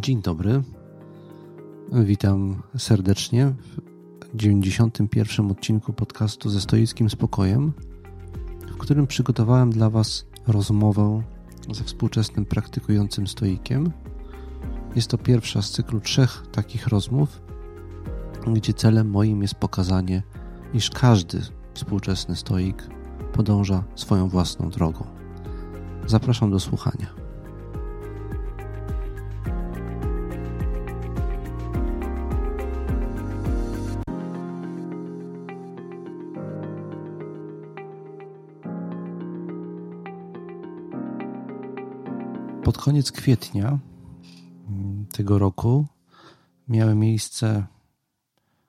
Dzień dobry. Witam serdecznie w 91. odcinku podcastu ze stoickim spokojem, w którym przygotowałem dla Was rozmowę ze współczesnym praktykującym stoikiem. Jest to pierwsza z cyklu trzech takich rozmów, gdzie celem moim jest pokazanie, iż każdy współczesny stoik podąża swoją własną drogą. Zapraszam do słuchania. Pod koniec kwietnia mm, tego roku miały miejsce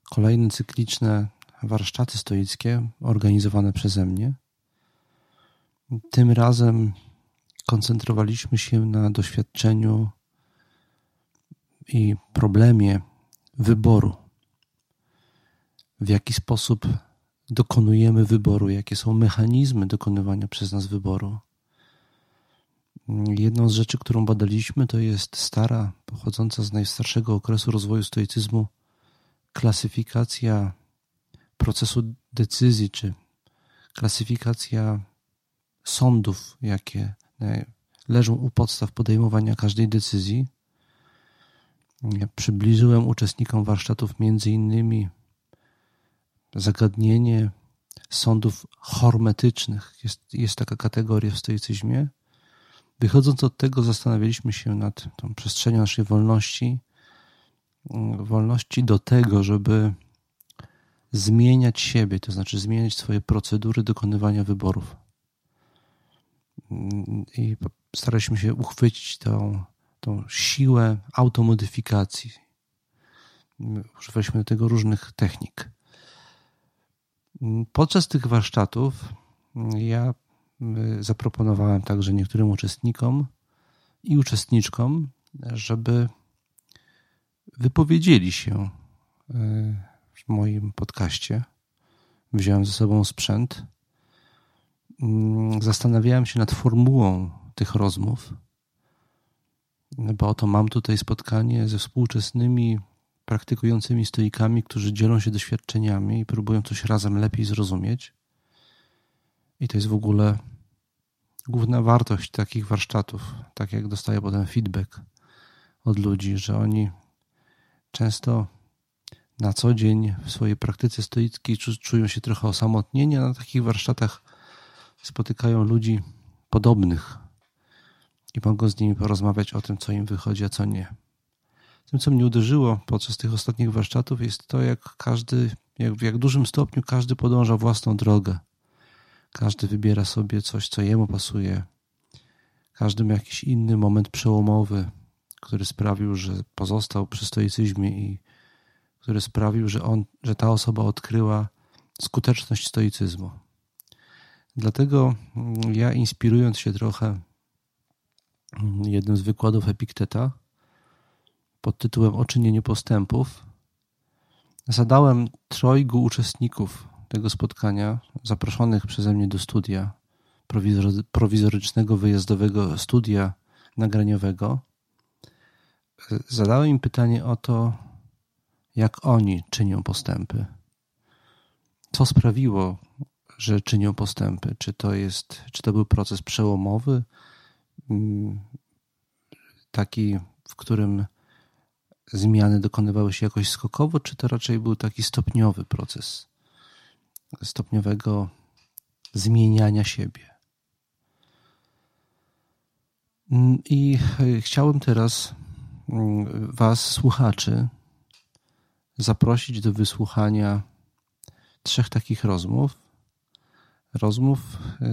kolejne cykliczne warsztaty stoickie organizowane przeze mnie. Tym razem koncentrowaliśmy się na doświadczeniu i problemie wyboru. W jaki sposób dokonujemy wyboru, jakie są mechanizmy dokonywania przez nas wyboru. Jedną z rzeczy, którą badaliśmy, to jest stara, pochodząca z najstarszego okresu rozwoju stoicyzmu, klasyfikacja procesu decyzji, czy klasyfikacja sądów, jakie leżą u podstaw podejmowania każdej decyzji. Przybliżyłem uczestnikom warsztatów między innymi zagadnienie sądów hormetycznych. Jest, jest taka kategoria w stoicyzmie. Wychodząc od tego, zastanawialiśmy się nad tą przestrzenią naszej wolności, wolności do tego, żeby zmieniać siebie, to znaczy zmieniać swoje procedury dokonywania wyborów. I staraliśmy się uchwycić tą, tą siłę automodyfikacji. Używaliśmy do tego różnych technik. Podczas tych warsztatów ja zaproponowałem także niektórym uczestnikom i uczestniczkom, żeby wypowiedzieli się w moim podcaście. Wziąłem ze sobą sprzęt. Zastanawiałem się nad formułą tych rozmów, bo oto mam tutaj spotkanie ze współczesnymi praktykującymi stoikami, którzy dzielą się doświadczeniami i próbują coś razem lepiej zrozumieć. I to jest w ogóle główna wartość takich warsztatów, tak jak dostaję potem feedback od ludzi, że oni często na co dzień w swojej praktyce stoickiej czują się trochę osamotnieni, a na takich warsztatach spotykają ludzi podobnych i mogą z nimi porozmawiać o tym, co im wychodzi, a co nie. Tym, co mnie uderzyło podczas tych ostatnich warsztatów, jest to, jak każdy, jak w jak dużym stopniu każdy podąża własną drogę. Każdy wybiera sobie coś, co jemu pasuje. Każdy ma jakiś inny moment przełomowy, który sprawił, że pozostał przy stoicyzmie i który sprawił, że, on, że ta osoba odkryła skuteczność stoicyzmu. Dlatego ja, inspirując się trochę jednym z wykładów Epikteta pod tytułem O czynieniu postępów, zadałem trojgu uczestników tego spotkania, zaproszonych przeze mnie do studia, prowizorycznego wyjazdowego studia nagraniowego, zadałem im pytanie o to, jak oni czynią postępy. Co sprawiło, że czynią postępy? Czy to jest, czy to był proces przełomowy, mm, taki, w którym zmiany dokonywały się jakoś skokowo, czy to raczej był taki stopniowy proces? Stopniowego zmieniania siebie. Mm, I e, chciałem teraz mm, Was, słuchaczy, zaprosić do wysłuchania trzech takich rozmów. Rozmów, e,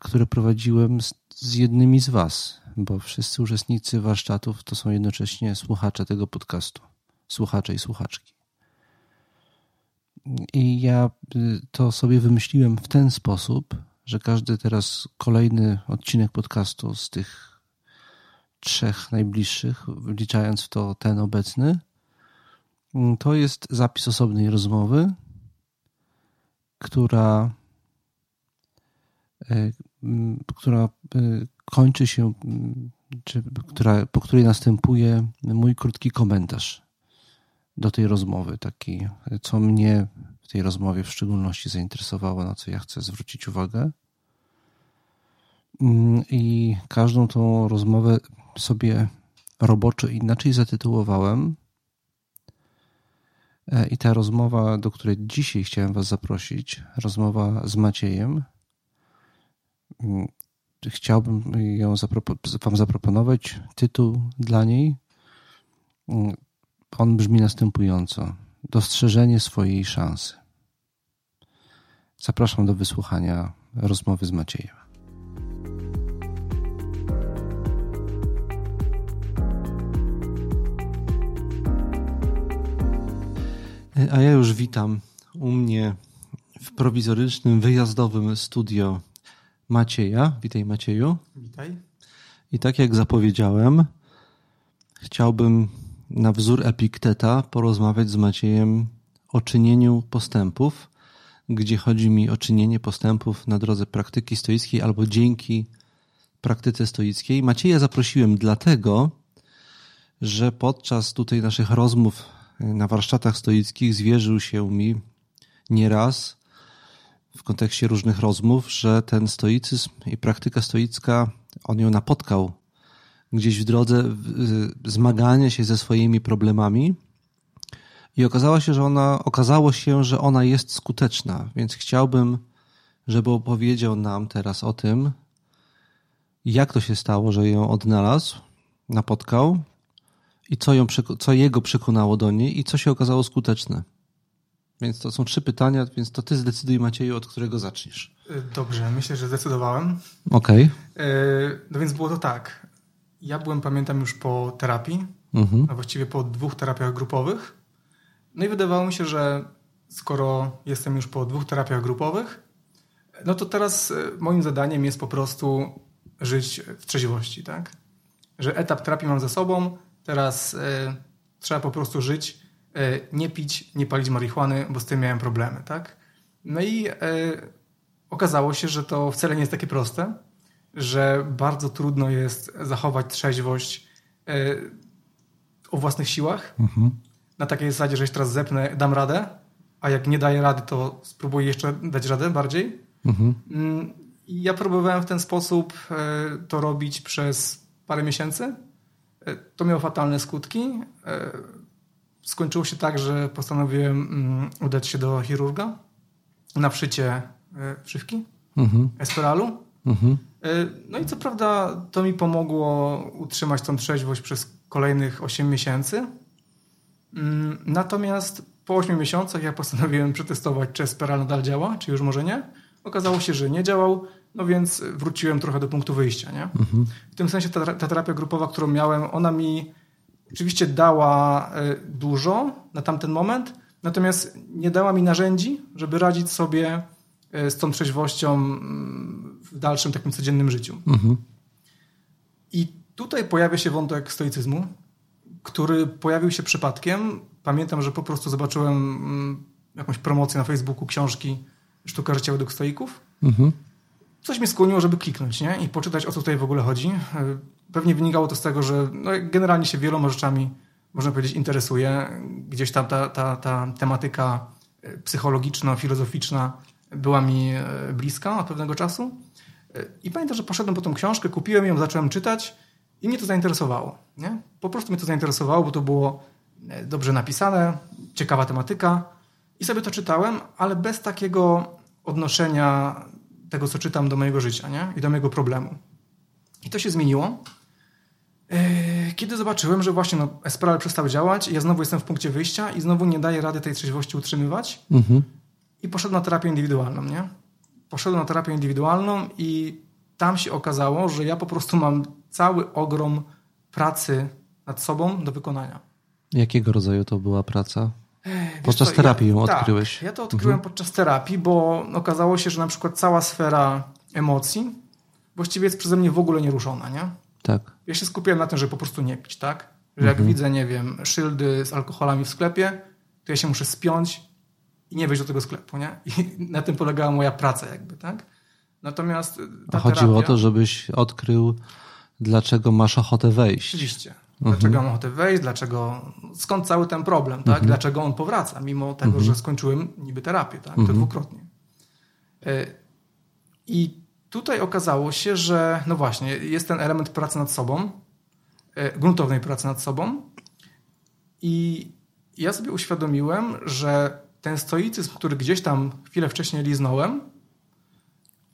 które prowadziłem z, z jednymi z Was, bo wszyscy uczestnicy warsztatów to są jednocześnie słuchacze tego podcastu, słuchacze i słuchaczki. I ja y, to sobie wymyśliłem w ten sposób, że każdy teraz kolejny odcinek podcastu z tych trzech najbliższych, wliczając w to ten obecny, mm, to jest zapis osobnej rozmowy, która, y, mm, która y, kończy się czy, która, po której następuje mój krótki komentarz do tej rozmowy, taki, co mnie w tej rozmowie w szczególności zainteresowało, na co ja chcę zwrócić uwagę. Mm, I każdą tą rozmowę sobie roboczo inaczej zatytułowałem. E, I ta rozmowa, do której dzisiaj chciałem Was zaprosić, rozmowa z Maciejem, mm, chciałbym ją zapropo- Wam zaproponować. Tytuł dla niej. On brzmi następująco: Dostrzeżenie swojej szansy. Zapraszam do wysłuchania rozmowy z Maciejem. A ja już witam u mnie w prowizorycznym, wyjazdowym studio Macieja. Witaj Macieju. Witaj. I tak jak zapowiedziałem, chciałbym na wzór Epikteta porozmawiać z Maciejem o czynieniu postępów, gdzie chodzi mi o czynienie postępów na drodze praktyki stoickiej albo dzięki praktyce stoickiej. Macieja zaprosiłem dlatego, że podczas tutaj naszych rozmów na warsztatach stoickich zwierzył się mi nieraz w kontekście różnych rozmów, że ten stoicyzm i praktyka stoicka, on ją napotkał gdzieś w drodze zmagania się ze swoimi problemami i okazało się, że ona, okazało się, że ona jest skuteczna, więc chciałbym, żeby opowiedział nam teraz o tym, jak to się stało, że ją odnalazł, napotkał i co, ją, co jego przekonało do niej i co się okazało skuteczne. Więc to są trzy pytania, więc to ty zdecyduj Macieju, od którego zaczniesz. Dobrze, myślę, że zdecydowałem. Okej. Okay. No więc było to tak. Ja byłem, pamiętam, już po terapii, mhm. a właściwie po dwóch terapiach grupowych. No i wydawało mi się, że skoro jestem już po dwóch terapiach grupowych, no to teraz e, moim zadaniem jest po prostu żyć w trzeźwości, tak? Że etap terapii mam za sobą, teraz y, trzeba po prostu żyć, y, nie pić, nie palić marihuany, bo z tym miałem problemy, tak? No i y, okazało się, że to wcale nie jest takie proste, że bardzo trudno jest zachować trzeźwość o własnych siłach. Mhm. Na takiej zasadzie, że jeśli teraz zepnę, dam radę, a jak nie daję rady, to spróbuję jeszcze dać radę bardziej. Mhm. Mm, ja próbowałem w ten sposób to robić przez parę miesięcy. E, to miało fatalne skutki. E, skończyło się tak, że postanowiłem mm, udać się do chirurga na wszycie e, wszywki, mhm. esperalu. Mhm. No i co prawda to mi pomogło utrzymać tą trzeźwość przez kolejnych 8 miesięcy. Mm, natomiast po 8 miesiącach ja postanowiłem przetestować, czy espiral nadal działa, czy już może nie. Okazało się, że nie działał. No więc wróciłem trochę do punktu wyjścia. Nie? Mhm. W tym sensie ta, ta terapia grupowa, którą miałem, ona mi oczywiście dała e, dużo na tamten moment, natomiast nie dała mi narzędzi, żeby radzić sobie e, z tą trzeźwością mm, w dalszym takim codziennym życiu. Mhm. I tutaj pojawia się wątek stoicyzmu, który pojawił się przypadkiem. Pamiętam, że po prostu zobaczyłem mm, jakąś promocję na Facebooku książki Sztuka życia według stoików. Mhm coś mnie skłoniło, żeby kliknąć nie? i poczytać, o co tutaj w ogóle chodzi. E, pewnie wynikało to z tego, że no, generalnie się wieloma rzeczami, można powiedzieć, interesuje. Gdzieś tam ta, ta, ta tematyka e, psychologiczno-filozoficzna była mi e, bliska od pewnego czasu. I pamiętam, że poszedłem po tą książkę, kupiłem ją, zacząłem czytać i mnie to zainteresowało. Nie? Po prostu mnie to zainteresowało, bo to było dobrze napisane, ciekawa tematyka i sobie to czytałem, ale bez takiego odnoszenia tego, co czytam do mojego życia nie? i do mojego problemu. I to się zmieniło, e, kiedy zobaczyłem, że właśnie no, Esperal przestał działać i ja znowu jestem w punkcie wyjścia i znowu nie daję rady tej trzeźwości utrzymywać mhm. i poszedłem na terapię indywidualną, nie? Poszedłem na terapię indywidualną i tam się okazało, że ja po prostu mam cały ogrom pracy nad sobą do wykonania. Jakiego rodzaju to była praca? Podczas terapii ją tak, odkryłeś. Ja to odkryłem mhm. podczas terapii, bo okazało się, że na przykład cała sfera emocji właściwie jest przeze mnie w ogóle nieruszona, nie? Tak. Ja się skupiłem na tym, żeby po prostu nie pić, tak? Że jak mhm. widzę, nie wiem, szyldy z alkoholami w sklepie, to ja się muszę spiąć i nie wejść do tego sklepu, nie? I na tym polegała moja praca jakby, tak? Natomiast ta Chodziło terapia... o to, żebyś odkrył dlaczego masz ochotę wejść. Oczywiście. Dlaczego mhm. mam ochotę wejść, dlaczego, skąd cały ten problem, tak? Mhm. Dlaczego on powraca, mimo tego, mhm. że skończyłem niby terapię, tak? To mhm. dwukrotnie. E, I tutaj okazało się, że no właśnie, jest ten element pracy nad sobą, e, gruntownej pracy nad sobą i ja sobie uświadomiłem, że ten stoicyzm, który gdzieś tam chwilę wcześniej liznąłem,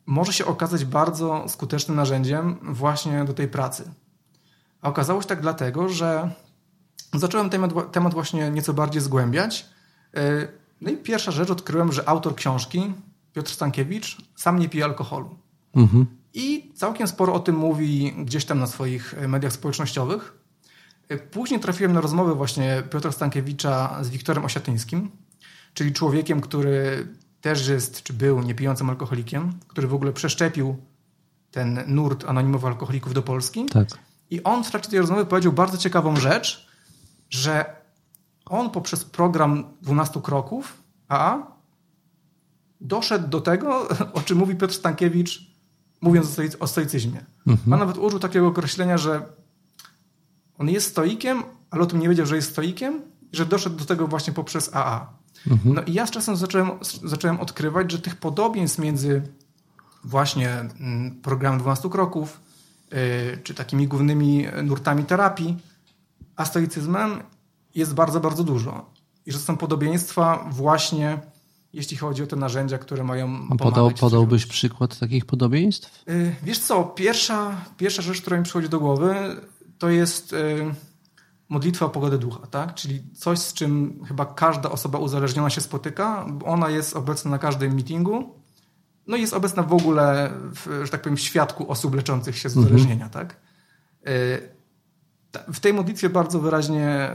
może się okazać bardzo skutecznym narzędziem właśnie do tej pracy. A okazało się tak dlatego, że zacząłem temat, temat właśnie nieco bardziej zgłębiać. E, no i pierwsza rzecz odkryłem, że autor książki, Piotr Stankiewicz, sam nie pije alkoholu. Mhm. I całkiem sporo o tym mówi gdzieś tam na swoich mediach społecznościowych. E, później trafiłem na rozmowę właśnie Piotra Stankiewicza z Wiktorem Osiatyńskim, czyli człowiekiem, który też jest, czy był niepijącym alkoholikiem, który w ogóle przeszczepił ten nurt anonimowych alkoholików do Polski. Tak. I on w trakcie tej rozmowy powiedział bardzo ciekawą rzecz, że on poprzez program 12 kroków AA doszedł do tego, o czym mówi Piotr Stankiewicz, mówiąc o stoicyzmie. Mhm. On nawet użył takiego określenia, że on jest stoikiem, ale o tym nie wiedział, że jest stoikiem, że doszedł do tego właśnie poprzez AA. Mhm. No i ja z czasem zacząłem, zacząłem odkrywać, że tych podobieństw między właśnie mm, programem 12 kroków, yy, czy takimi głównymi nurtami terapii, a stoicyzmem jest bardzo, bardzo dużo. I że są podobieństwa właśnie jeśli chodzi o te narzędzia, które mają A podał, Podałbyś przykład takich podobieństw? Yy, wiesz co, pierwsza, pierwsza rzecz, która mi przychodzi do głowy, to jest yy, modlitwa o pogodę ducha, tak? Czyli coś, z czym chyba każda osoba uzależniona się spotyka. Ona jest obecna na każdym meetingu. No i jest obecna w ogóle, w, że tak powiem, świadku osób leczących się z mhm. uzależnienia, mhm. tak? W tej modlitwie bardzo wyraźnie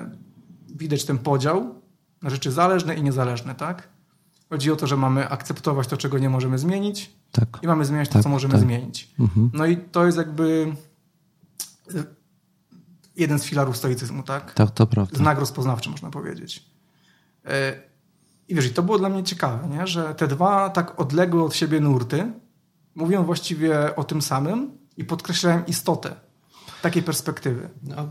widać ten podział na rzeczy zależne i niezależne, tak? Chodzi o to, że mamy akceptować to, czego nie możemy zmienić tak. i mamy zmieniać tak, to, co możemy tak. zmienić. Mhm. No i to jest jakby jeden z filarów stoicyzmu, tak? Tak, to prawda. Znak rozpoznawczy, można powiedzieć. E, I wiesz, i to było dla mnie ciekawe, nie? że te dwa tak odległe od siebie nurty mówią właściwie o tym samym i podkreślają istotę takiej perspektywy. No,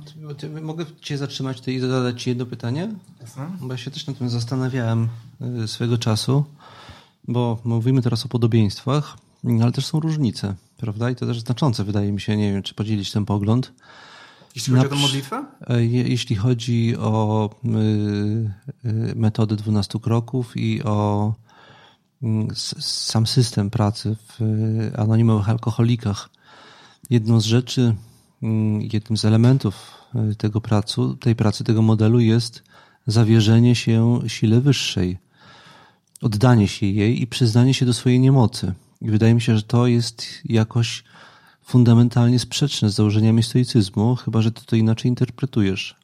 mogę Cię zatrzymać tutaj i zadać Ci jedno pytanie? Jasne. Bo ja się też nad tym zastanawiałem y, swego czasu, bo mówimy teraz o podobieństwach, ale też są różnice, prawda? I to też znaczące, wydaje mi się, nie wiem, czy podzielić ten pogląd. Jeśli chodzi o tę modlitwę? E, jeśli chodzi o y, y, metody 12 kroków i o mm, sam system pracy w anonimowych alkoholikach. Jedną z rzeczy, mm, jednym z elementów y, tego pracu, tej pracy, tego modelu jest zawierzenie się sile wyższej, oddanie się jej i przyznanie się do swojej niemocy. I wydaje mi się, że to jest jakoś fundamentalnie sprzeczne z założeniami stoicyzmu, chyba że ty to inaczej interpretujesz.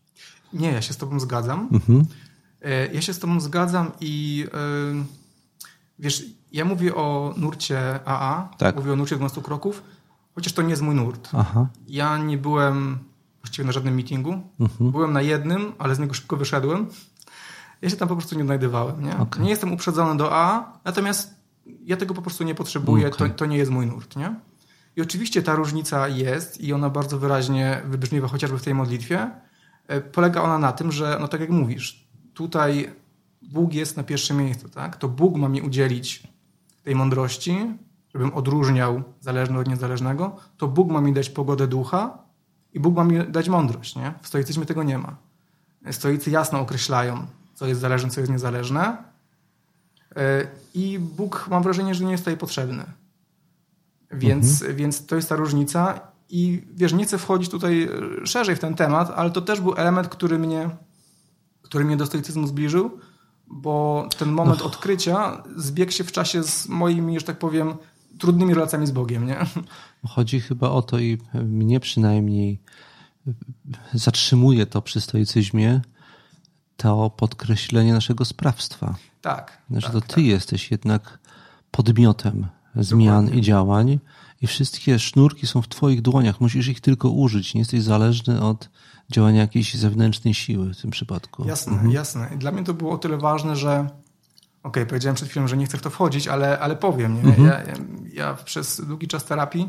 Nie, ja się z tobą zgadzam. Mhm. E, ja się z tobą zgadzam i yy, wiesz, ja mówię o nurcie AA, tak. mówię o nurcie 12 kroków, chociaż to nie jest mój nurt. Aha. Ja nie byłem właściwie na żadnym meetingu. Mhm. Byłem na jednym, ale z niego szybko wyszedłem. Ja się tam po prostu nie znajdowałem. Nie, okay. nie jestem uprzedzony do AA, natomiast ja tego po prostu nie potrzebuję, okay. to, to nie jest mój nurt. Nie? I oczywiście ta różnica jest i ona bardzo wyraźnie wybrzmiewa chociażby w tej modlitwie. E, polega ona na tym, że, no tak jak mówisz, tutaj Bóg jest na pierwszym miejscu, tak? To Bóg ma mi udzielić tej mądrości, żebym odróżniał zależne od niezależnego, to Bóg ma mi dać pogodę ducha i Bóg ma mi dać mądrość, nie? W stoicyzmie tego nie ma. Stoicy jasno określają, co jest zależne, co jest niezależne e, i Bóg, mam wrażenie, że nie jest tutaj potrzebny. Więc, mhm. więc to jest ta różnica. I wiesz, nie chcę wchodzić tutaj szerzej w ten temat, ale to też był element, który mnie, który mnie do stoicyzmu zbliżył, bo ten moment no. odkrycia zbiegł się w czasie z moimi, że tak powiem, trudnymi relacjami z Bogiem. Nie? Chodzi chyba o to i mnie przynajmniej zatrzymuje to przy stoicyzmie to podkreślenie naszego sprawstwa. Tak. Że tak, to ty tak. jesteś jednak podmiotem zmian Dokładnie. i działań i wszystkie sznurki są w twoich dłoniach. Musisz ich tylko użyć. Nie jesteś zależny od działania jakiejś zewnętrznej siły w tym przypadku. Jasne, mhm. jasne. I dla mnie to było o tyle ważne, że okej, okay, powiedziałem przed chwilą, że nie chcę w to wchodzić, ale, ale powiem. Nie? Mhm. Ja, ja, przez długi czas terapii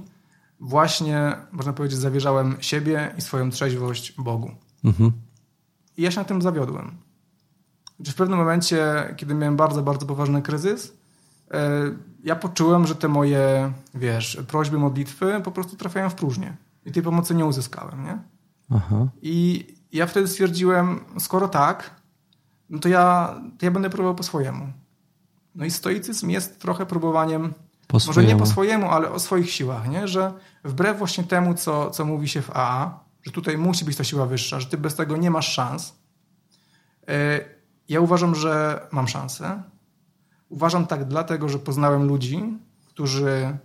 właśnie, można powiedzieć, zawierzałem siebie i swoją trzeźwość Bogu. Mhm. I ja się na tym zawiodłem. W pewnym momencie, kiedy miałem bardzo, bardzo poważny kryzys, ja poczułem, że te moje, wiesz, prośby, modlitwy po prostu trafiają w próżnię. I tej pomocy nie uzyskałem, nie? Aha. I ja wtedy stwierdziłem, skoro tak, no to ja, to ja będę próbował po swojemu. No i stoicyzm jest trochę próbowaniem, może nie po swojemu, ale o swoich siłach, nie? Że wbrew właśnie temu, co, co mówi się w AA, że tutaj musi być ta siła wyższa, że ty bez tego nie masz szans, e, ja uważam, że mam szansę. Uważam tak dlatego, że poznałem ludzi, którzy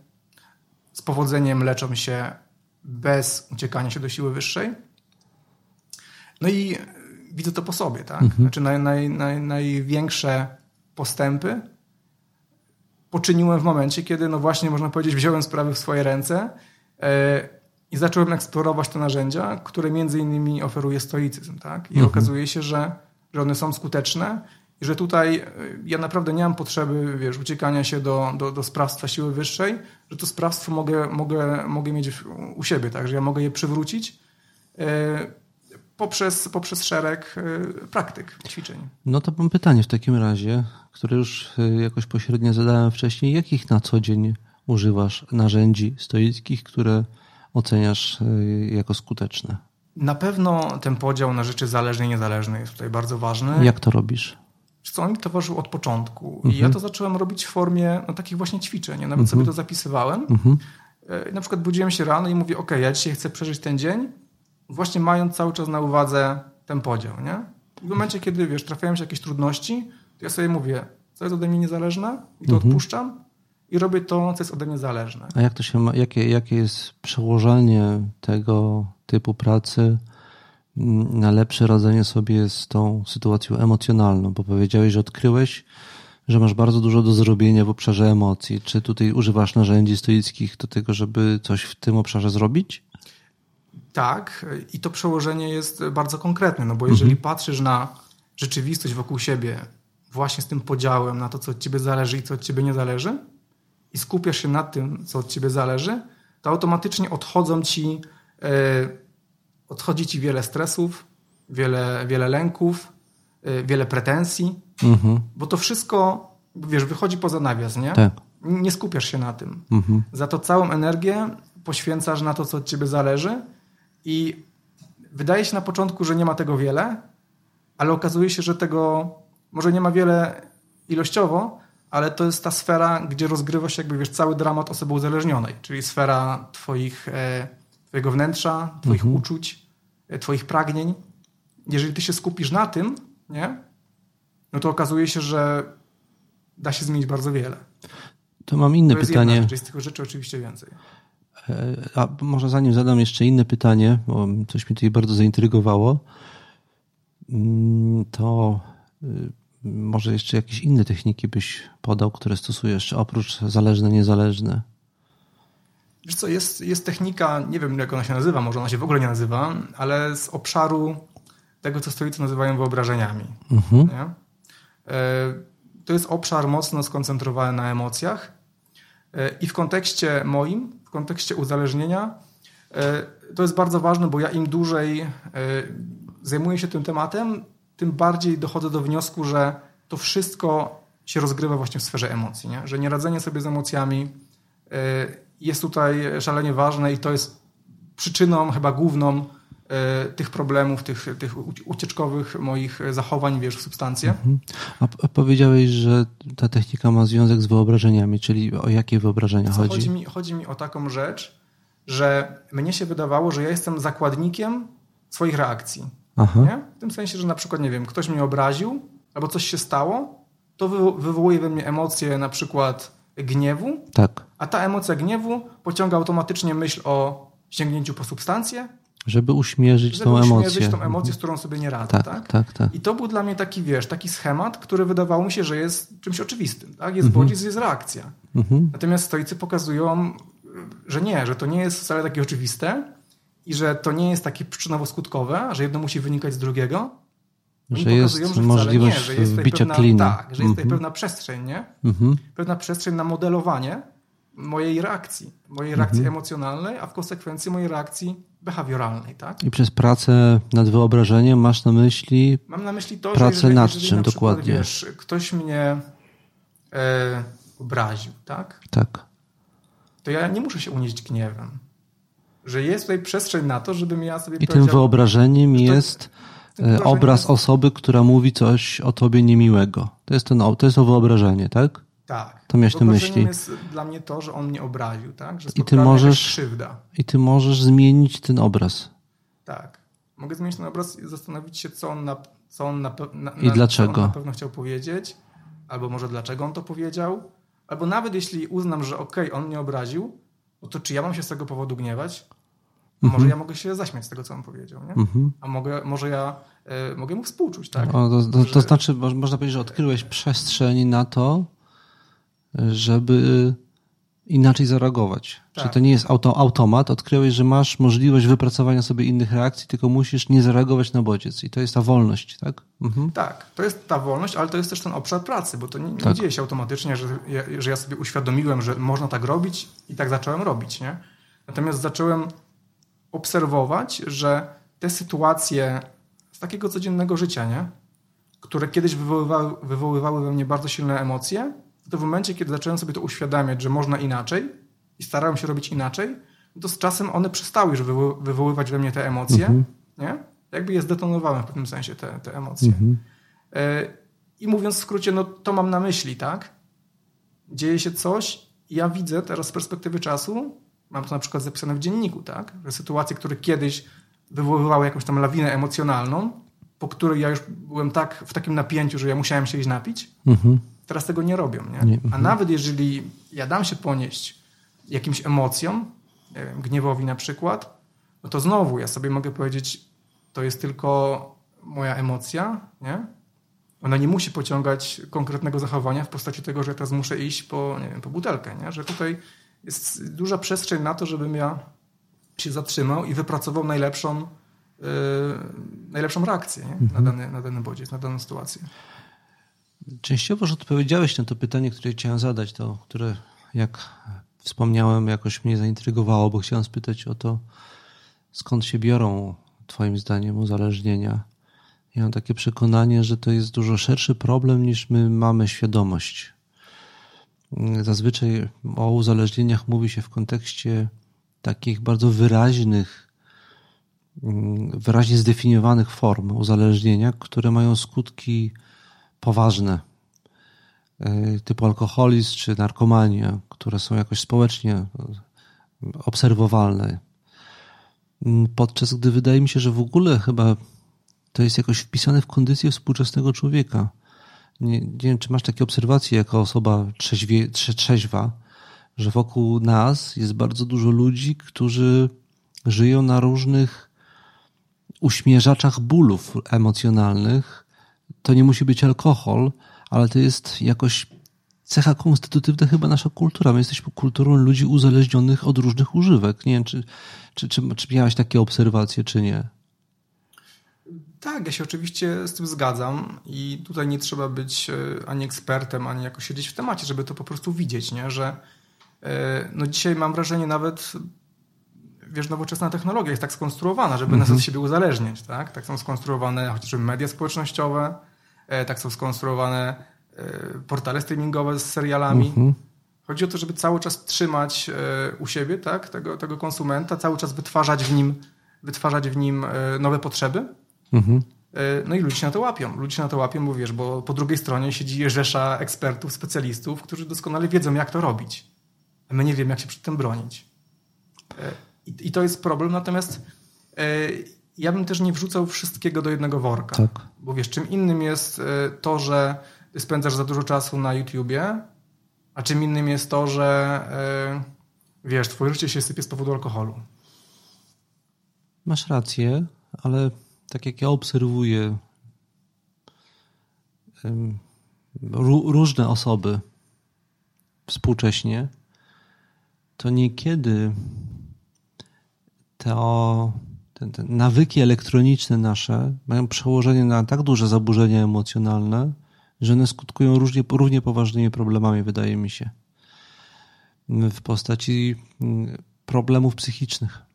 z powodzeniem leczą się bez uciekania się do siły wyższej. No i widzę to po sobie, tak? Mhm. Znaczy naj, naj, naj, największe postępy poczyniłem w momencie, kiedy no właśnie można powiedzieć wziąłem sprawy w swoje ręce yy, i zacząłem eksplorować te narzędzia, które między innymi oferuje stoicyzm, tak? I mhm. okazuje się, że, że one są skuteczne i że tutaj e, ja naprawdę nie mam potrzeby, wiesz, uciekania się do, do, do sprawstwa siły wyższej, że to sprawstwo mogę, mogę, mogę mieć u siebie, tak? Że ja mogę je przywrócić yy, poprzez, poprzez szereg yy, praktyk, ćwiczeń. No to mam pytanie w takim razie, które już jakoś pośrednio zadałem wcześniej. Jakich na co dzień używasz narzędzi stoickich, które oceniasz jako skuteczne? Na pewno ten podział na rzeczy zależne i niezależne jest tutaj bardzo ważny. Jak to robisz? Co on mi towarzyszył od początku. Mhm. I ja to zacząłem robić w formie no, takich właśnie ćwiczeń. Ja nawet mhm. sobie to zapisywałem. Mhm. E, na przykład budziłem się rano i mówię, ok, ja dzisiaj chcę przeżyć ten dzień, właśnie mając cały czas na uwadze ten podział, nie? I w momencie, kiedy, wiesz, trafiają się jakieś trudności, to ja sobie mówię, co jest ode mnie niezależne i to mhm. odpuszczam i robię to, co jest ode mnie zależne. A jak to się ma, jakie, jakie jest przełożenie tego typu pracy na lepsze radzenie sobie z tą sytuacją emocjonalną, bo powiedziałeś, że odkryłeś, że masz bardzo dużo do zrobienia w obszarze emocji. Czy tutaj używasz narzędzi stoickich do tego, żeby coś w tym obszarze zrobić? Tak, i to przełożenie jest bardzo konkretne, no bo jeżeli mhm. patrzysz na rzeczywistość wokół siebie, właśnie z tym podziałem na to, co od ciebie zależy i co od ciebie nie zależy, i skupiasz się na tym, co od ciebie zależy, to automatycznie odchodzą ci. Yy, odchodzi ci wiele stresów, wiele, wiele lęków, y, wiele pretensji, mhm. bo to wszystko, wiesz, wychodzi poza nawias, nie? Tak. Nie skupiasz się na tym. Mhm. Za to całą energię poświęcasz na to, co od ciebie zależy i wydaje się na początku, że nie ma tego wiele, ale okazuje się, że tego może nie ma wiele ilościowo, ale to jest ta sfera, gdzie rozgrywa się jakby, wiesz, cały dramat osoby uzależnionej, czyli sfera twoich... E, twojego wnętrza, twoich mhm. uczuć, twoich pragnień. Jeżeli ty się skupisz na tym, nie? No to okazuje się, że da się zmienić bardzo wiele. To mam inne to pytanie. Jedna rzecz, jest tych rzeczy oczywiście więcej. E, a może zanim zadam jeszcze inne pytanie, bo coś mnie tutaj bardzo zaintrygowało, mm, to y, może jeszcze jakieś inne techniki byś podał, które stosujesz, oprócz zależne, niezależne? Wiesz co, jest, jest technika, nie wiem jak ona się nazywa, może ona się w ogóle nie nazywa, ale z obszaru tego, co stoicy nazywają wyobrażeniami. Mhm. Nie? To jest obszar mocno skoncentrowany na emocjach e, i w kontekście moim, w kontekście uzależnienia, e, to jest bardzo ważne, bo ja im dłużej e, zajmuję się tym tematem, tym bardziej dochodzę do wniosku, że to wszystko się rozgrywa właśnie w sferze emocji, nie? że nieradzenie sobie z emocjami jest tutaj szalenie ważne i to jest przyczyną chyba główną e, tych problemów, tych, tych ucieczkowych moich zachowań, wiesz, w substancje. Mhm. A, a, powiedziałeś, że ta technika ma związek z wyobrażeniami, czyli o jakie wyobrażenia chodzi? Chodzi mi, chodzi mi o taką rzecz, że mnie się wydawało, że ja jestem zakładnikiem swoich reakcji. W tym sensie, że na przykład, nie wiem, ktoś mnie obraził albo coś się stało, to wywołuje we mnie emocje na przykład gniewu, tak. a ta emocja gniewu pociąga automatycznie myśl o sięgnięciu po substancję. Żeby uśmierzyć żeby tą uśmierzyć emocję. uśmierzyć tą emocję, z którą sobie nie radzę. Tak, tak? tak, tak. I to był dla mnie taki, wiesz, taki schemat, który wydawało mi się, że jest czymś oczywistym. Tak? Jest mhm. bodziec, jest reakcja. Mhm. Natomiast stoicy pokazują, że nie, że to nie jest wcale takie oczywiste i że to nie jest takie przyczynowo-skutkowe, że jedno musi wynikać z drugiego, że jest że możliwość nie, że jest wbicia pewna, kliny. Tak, że jest tutaj mhm. pewna przestrzeń, nie? Mhm. Pewna przestrzeń na modelowanie mojej reakcji. Mojej reakcji mhm. emocjonalnej, a w konsekwencji mojej reakcji behawioralnej. Tak? I przez pracę nad wyobrażeniem masz na myśli Mam na myśli to, pracę że jeżeli, nad jeżeli czym na przykład, dokładnie? Wiesz, ktoś mnie e, obraził, tak? Tak. To ja nie muszę się unieść gniewem. Że jest tutaj przestrzeń na to, żebym ja sobie I tym wyobrażeniem jest obraz jest... osoby, która mówi coś o tobie niemiłego. To jest, ten, to jest to wyobrażenie, tak? Tak. To miałeś na myśli. jest dla mnie to, że on mnie obraził, tak? Że I ty możesz krzywda. I ty możesz zmienić ten obraz. Tak. Mogę zmienić ten obraz i zastanowić się, co on na, co on na, na, I dlaczego? Co on na pewno chciał powiedzieć, albo może dlaczego on to powiedział, albo nawet jeśli uznam, że okej, okay, on mnie obraził, no to czy ja mam się z tego powodu gniewać? Mhm. Może ja mogę się zaśmiać z tego, co on powiedział, nie? Mhm. A mogę, może ja y, mogę mu współczuć, tak? O, to, to, to, znaczy, można powiedzieć, że odkryłeś przestrzeń na to, żeby inaczej zareagować. Tak. Czyli to nie jest auto, automat. Odkryłeś, że masz możliwość wypracowania sobie innych reakcji, tylko musisz nie zareagować na bodziec. I to jest ta wolność, tak? Mhm. Tak, to jest ta wolność, ale to jest też ten obszar pracy, bo to nie, nie tak. dzieje się automatycznie, że ja, że ja sobie uświadomiłem, że można tak robić i tak zacząłem robić, nie? Natomiast zacząłem obserwować, że te sytuacje z takiego codziennego życia, nie? które kiedyś wywoływały, wywoływały we mnie bardzo silne emocje, to w momencie, kiedy zacząłem sobie to uświadamiać, że można inaczej i starałem się robić inaczej, to z czasem one przestały już wywoływać we mnie te emocje, mhm. nie? Jakby je zdetonowałem w pewnym sensie, te, te emocje. Mhm. E, I mówiąc w skrócie, no to mam na myśli, tak? Dzieje się coś ja widzę teraz z perspektywy czasu, mam to na przykład zapisane w dzienniku, tak? Że sytuacje, które kiedyś wywoływały jakąś tam lawinę emocjonalną, po której ja już byłem tak w takim napięciu, że ja musiałem się iść napić, mhm teraz tego nie robią. Nie? nie. A mhm. nawet jeżeli ja dam się ponieść jakimś emocjom, wiem, gniewowi na przykład, no to znowu ja sobie mogę powiedzieć, to jest tylko moja emocja, nie? Ona nie musi pociągać konkretnego zachowania w postaci tego, że ja teraz muszę iść po, nie wiem, po butelkę, nie? Że tutaj jest duża przestrzeń na to, żebym ja się zatrzymał i wypracował najlepszą, yy, najlepszą reakcję? Mhm. Na, dany, na dany bodziec, na daną sytuację. Częściowo już odpowiedziałeś na to pytanie, które chciałem zadać, to które, jak wspomniałem, jakoś mnie zaintrygowało, bo chciałem spytać o to, skąd się biorą, Twoim zdaniem, uzależnienia. Ja mam takie przekonanie, że to jest dużo szerszy problem niż my mamy świadomość. Zazwyczaj o uzależnieniach mówi się w kontekście takich bardzo wyraźnych, wyraźnie zdefiniowanych form uzależnienia, które mają skutki poważne, e, typu alkoholizm czy narkomania, które są jakoś społecznie obserwowalne. Mm, podczas gdy wydaje mi się, że w ogóle chyba to jest jakoś wpisane w kondycję współczesnego człowieka. Nie, nie wiem, czy masz takie obserwacje jako osoba trzeźwie, trzeźwa, że wokół nas jest bardzo dużo ludzi, którzy żyją na różnych uśmierzaczach bólów emocjonalnych, to nie musi być alkohol, ale to jest jakoś cecha konstytutywna chyba nasza kultura. My jesteśmy kulturą ludzi uzależnionych od różnych używek. Nie wiem, czy, czy, czy, czy miałeś takie obserwacje, czy nie? Tak, ja się oczywiście z tym zgadzam i tutaj nie trzeba być e, ani ekspertem, ani jakoś siedzieć w temacie, żeby to po prostu widzieć, nie? że e, no dzisiaj mam wrażenie nawet wiesz, nowoczesna technologia jest tak skonstruowana, żeby nas od mhm. siebie uzależniać, tak? Tak są skonstruowane chociażby media społecznościowe, e, tak są skonstruowane portale streamingowe z serialami. Mhm. Chodzi o to, żeby cały czas trzymać u siebie, tak? Tego, tego konsumenta, cały czas wytwarzać w nim, wytwarzać w nim nowe potrzeby. Mhm. No i ludzie się na to łapią. Ludzie się na to łapią, bo wiesz, bo po drugiej stronie siedzi rzesza ekspertów, specjalistów, którzy doskonale wiedzą, jak to robić. A my nie wiemy, jak się przed tym bronić. I, I, to jest problem, natomiast e, ja bym też nie wrzucał wszystkiego do jednego worka. Tak. Bo wiesz, czym innym jest e, to, że spędzasz za dużo czasu na YouTubie, a czym innym jest to, że e, wiesz, twoje życie się sypie z powodu alkoholu. Masz rację, ale tak jak ja obserwuję różne osoby współcześnie, to niekiedy to te, te nawyki elektroniczne nasze mają przełożenie na tak duże zaburzenia emocjonalne, że one skutkują różnie, równie poważnymi problemami, wydaje mi się. w postaci mm, problemów psychicznych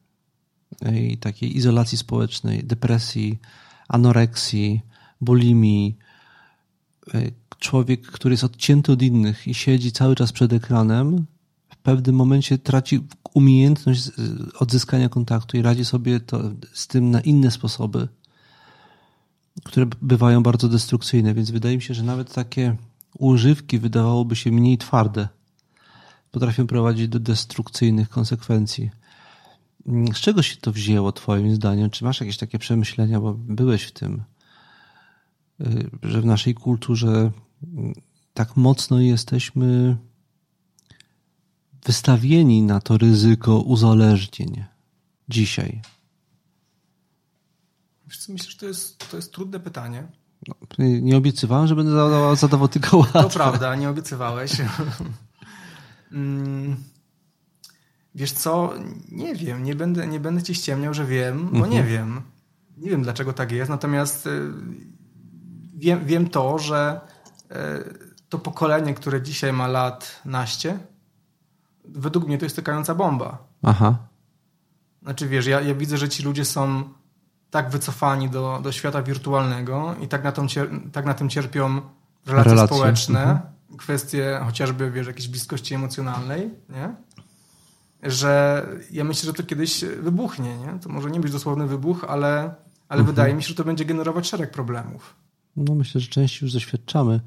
i takiej izolacji społecznej, depresji, anoreksji, bulimii. Człowiek, który jest odcięty od innych i siedzi cały czas przed ekranem, w pewnym momencie traci umiejętność odzyskania kontaktu i radzi sobie to, z tym na inne sposoby, które bywają bardzo destrukcyjne. Więc wydaje mi się, że nawet takie używki wydawałoby się mniej twarde, potrafią prowadzić do destrukcyjnych konsekwencji. Z czego się to wzięło, Twoim zdaniem? Czy masz jakieś takie przemyślenia, bo byłeś w tym, y, że w naszej kulturze tak mocno jesteśmy wystawieni na to ryzyko uzależnień dzisiaj? Myślę, że to jest, to jest trudne pytanie. No, nie obiecywałem, że będę zadawał, zadawał tylko łatwe. To prawda, nie obiecywałeś. Mm, wiesz co, nie wiem, nie będę, nie będę ci ściemniał, że wiem, bo mhm. nie wiem. Nie wiem, dlaczego tak jest, natomiast y, wiem, wiem to, że y, to pokolenie, które dzisiaj ma lat naście, według mnie to jest tykająca bomba. Aha. Znaczy wiesz, ja, ja widzę, że ci ludzie są tak wycofani do, do świata wirtualnego i tak na, tą, tak na tym cierpią relacje, relacje. społeczne, mhm. kwestie chociażby, wiesz, jakiejś bliskości emocjonalnej, nie? Że ja myślę, że to kiedyś wybuchnie, nie? To może nie być dosłowny wybuch, ale, ale mhm. wydaje mi się, że to będzie generować szereg problemów. No myślę, że częściej już doświadczamy.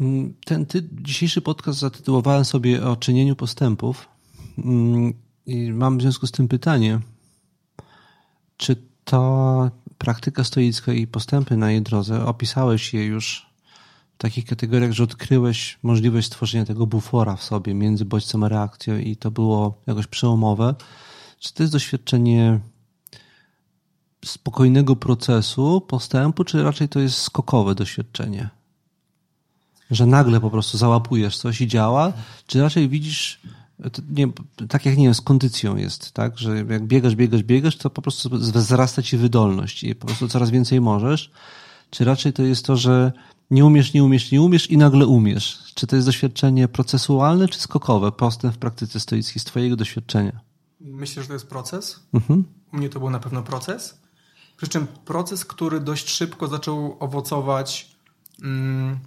Mm, ten ty, dzisiejszy podcast zatytułowałem sobie o czynieniu postępów mm, i mam w związku z tym pytanie, czy ta praktyka stoicka i postępy na jej drodze, opisałeś je już takich kategoriach, że odkryłeś możliwość stworzenia tego bufora w sobie między bodźcem a reakcją i to było jakoś przełomowe. Czy to jest doświadczenie spokojnego procesu, postępu, czy raczej to jest skokowe doświadczenie? Że nagle po prostu załapujesz coś i działa, czy raczej widzisz nie, tak jak nie wiem, z kondycją jest, tak, że jak biegasz, biegasz, biegasz, to po prostu wzrasta ci wydolność i po prostu coraz więcej możesz, czy raczej to jest to, że nie umiesz, nie umiesz, nie umiesz i nagle umiesz? Czy to jest doświadczenie procesualne czy skokowe, postęp w praktyce stoickiej z twojego doświadczenia? Myślę, że to jest proces. Mhm. U mnie to był na pewno proces. Przy czym proces, który dość szybko zaczął owocować mm,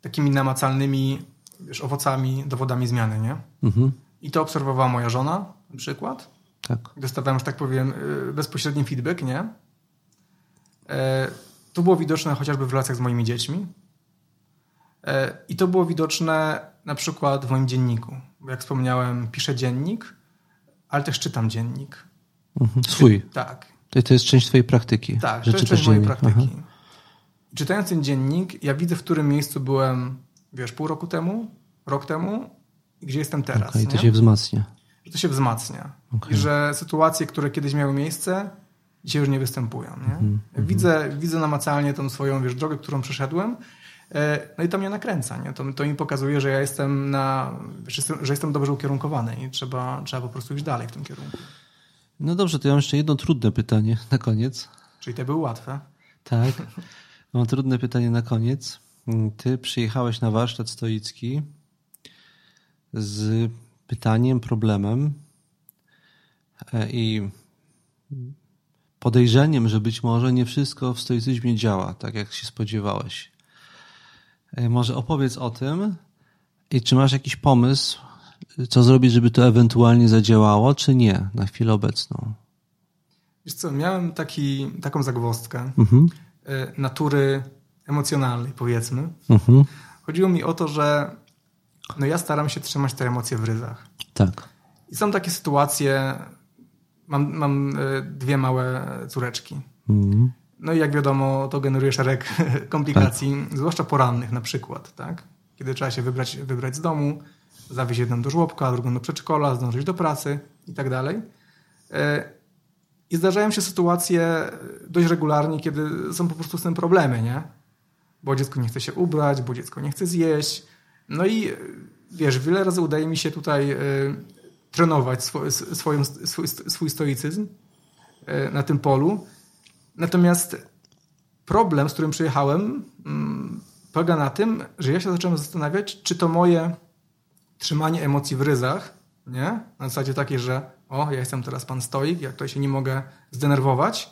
takimi namacalnymi wiesz, owocami, dowodami zmiany, nie? Mhm. I to obserwowała moja żona, na przykład. Tak. Dostawałem, że tak powiem, y, bezpośredni feedback, nie? E, to było widoczne chociażby w relacjach z moimi dziećmi. E, I to było widoczne na przykład w moim dzienniku. Jak wspomniałem, piszę dziennik, ale też czytam dziennik. Mhm. Swój? Tak. To, to jest część twojej praktyki? Tak, że to jest część mojej praktyki. Aha. Czytając ten dziennik, ja widzę, w którym miejscu byłem, wiesz, pół roku temu, rok temu gdzie jestem teraz. Okay, to się wzmacnia. I to się wzmacnia. Okay. I że sytuacje, które kiedyś miały miejsce, dzisiaj już nie występują. Nie? -hmm. Widzę, widzę namacalnie tą swoją wiesz, drogę, którą przeszedłem. E, no i to mnie nakręca. Nie? To, to mi pokazuje, że ja jestem na, że jestem dobrze ukierunkowany i trzeba, trzeba po prostu iść dalej w tym kierunku. No dobrze, to ja mam jeszcze jedno trudne pytanie na koniec. Czyli te były łatwe. Tak. Mam trudne pytanie na koniec. Ty przyjechałeś na warsztat stoicki z pytaniem, problemem e, i podejrzeniem, że być może nie wszystko w stoicyzmie działa tak, jak się spodziewałeś. E, może opowiedz o tym i czy masz jakiś pomysł, co zrobić, żeby to ewentualnie zadziałało, czy nie na chwilę obecną? Wiesz co, miałem taki, taką zagwozdkę mhm. E, natury emocjonalnej, powiedzmy. Mhm. Chodziło mi o to, że no ja staram się trzymać te emocje w ryzach. Tak. I są takie sytuacje, mam, mam e, dwie małe córeczki. Mhm. No i jak wiadomo, to generuje szereg komplikacji, tak. zwłaszcza porannych na przykład, tak? Kiedy trzeba się wybrać, wybrać z domu, zawieźć jedną do żłobka, drugą do przedszkola, zdążyć do pracy i tak dalej. E, I zdarzają się sytuacje dość regularnie, kiedy są po prostu z tym problemy, nie? Bo dziecko nie chce się ubrać, bo dziecko nie chce zjeść, no i wiesz, wiele razy udaje mi się tutaj y, trenować swój, swój stoicyzm y, na tym polu. Natomiast problem, z którym przyjechałem, y, polega na tym, że ja się zacząłem zastanawiać, czy to moje trzymanie emocji w ryzach, nie? Na zasadzie takiej, że o, ja jestem teraz pan stoik, jak to się nie mogę zdenerwować,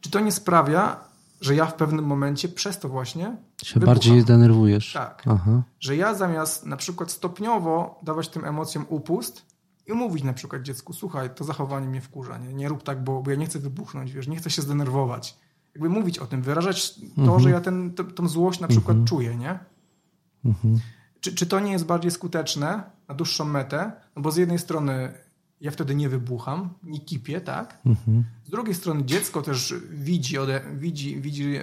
czy to nie sprawia, że ja w pewnym momencie przez to właśnie się wybucham. bardziej denerwujesz. Tak. Aha. Że ja zamiast na przykład stopniowo dawać tym emocjom upust i mówić na przykład dziecku, słuchaj, to zachowanie mnie wkurza, nie, nie rób tak, bo, bo ja nie chcę wybuchnąć, wiesz, nie chcę się zdenerwować. Jakby mówić o tym, wyrażać to, mhm. że ja ten, tą złość na przykład mhm. czuję, nie? Mhm. Czy, czy to nie jest bardziej skuteczne na dłuższą metę? No bo z jednej strony ja wtedy nie wybucham, nie kipię, tak? Mhm. Z drugiej strony dziecko też widzi, ode, widzi, widzi e,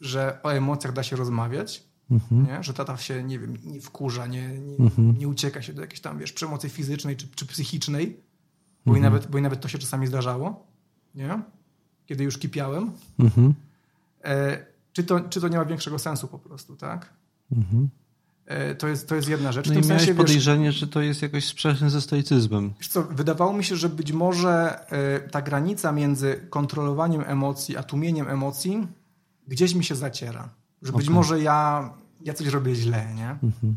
że o emocjach da się rozmawiać, mhm. nie? że tata się, nie wiem, nie wkurza, nie, nie, mhm. nie ucieka się do jakiejś tam, wiesz, przemocy fizycznej czy, czy psychicznej, bo, i mhm. nawet, bo i nawet to się czasami zdarzało, nie? Kiedy już kipiałem. Mhm. E, czy, to, czy to nie ma większego sensu po prostu, tak? Mhm. E, to jest, to jest jedna rzecz. No w tym i miałeś sensie, podejrzenie, wiesz, że to jest jakoś sprzeczne ze stoicyzmem. Wiesz co, wydawało mi się, że być może e, ta granica między kontrolowaniem emocji a tłumieniem emocji gdzieś mi się zaciera. Że okay. być może ja, ja coś robię źle, nie? Mhm.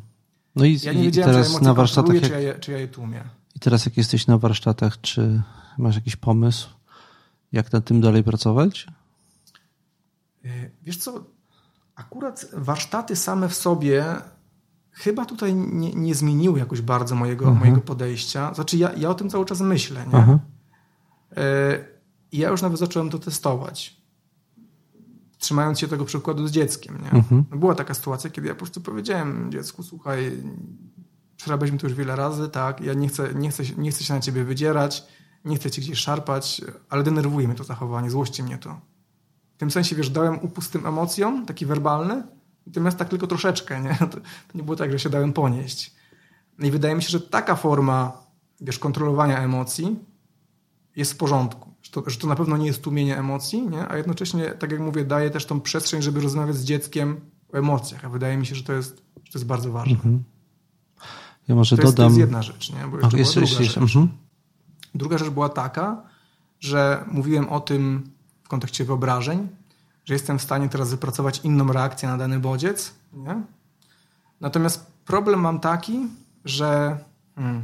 No i, ja nie wiedziałem, teraz na warsztatach, jak... czy, ja je, czy ja je tłumię. I teraz jak jesteś na warsztatach, czy masz jakiś pomysł, jak nad tym dalej pracować? E, wiesz co, akurat warsztaty same w sobie chyba tutaj nie, nie zmieniły jakoś bardzo mojego, mhm. mojego podejścia. Znaczy ja, ja o tym cały czas myślę, nie? Mhm. I ja już nawet zacząłem to testować. Trzymając się tego przykładu z dzieckiem, nie? Mhm. No była taka sytuacja, kiedy ja po prostu powiedziałem dziecku, słuchaj, przerabialiśmy to już wiele razy, tak? Ja nie chcę, nie, chcę, nie chcę się na ciebie wydzierać, nie chcę cię gdzieś szarpać, ale denerwuje mnie to zachowanie, złości mnie to. W tym sensie, wiesz, dałem upust tym emocjom, taki werbalny, Natomiast tak tylko troszeczkę, nie? To, to, nie było tak, że się dałem ponieść. I wydaje mi się, że taka forma wiesz, kontrolowania emocji jest w porządku. Że to, że to na pewno nie jest tłumienie emocji, nie? a jednocześnie, tak jak mówię, daje też tą przestrzeń, żeby rozmawiać z dzieckiem o emocjach. A wydaje mi się, że to jest, że to jest bardzo ważne. Mhm. Ja może to dodam... Jest, to jest jedna rzecz, nie? Bo jeszcze, jeszcze, druga, jeszcze, rzecz. Mhm. druga rzecz była taka, że mówiłem o tym w kontekście wyobrażeń, że jestem w stanie teraz wypracować inną reakcję na dany bodziec. Nie? Natomiast problem mam taki, że hmm,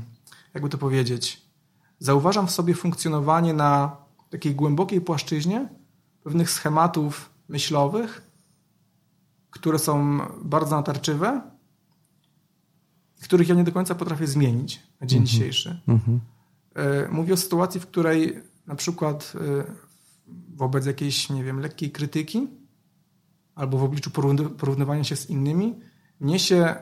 jakby to powiedzieć, zauważam w sobie funkcjonowanie na takiej głębokiej płaszczyźnie pewnych schematów myślowych, które są bardzo natarczywe, których ja nie do końca potrafię zmienić na dzień mm -hmm. dzisiejszy. Mm -hmm. Mówię o sytuacji, w której na przykład e, wobec jakiejś, nie wiem, lekkiej krytyki albo w obliczu porównywania się z innymi, mnie się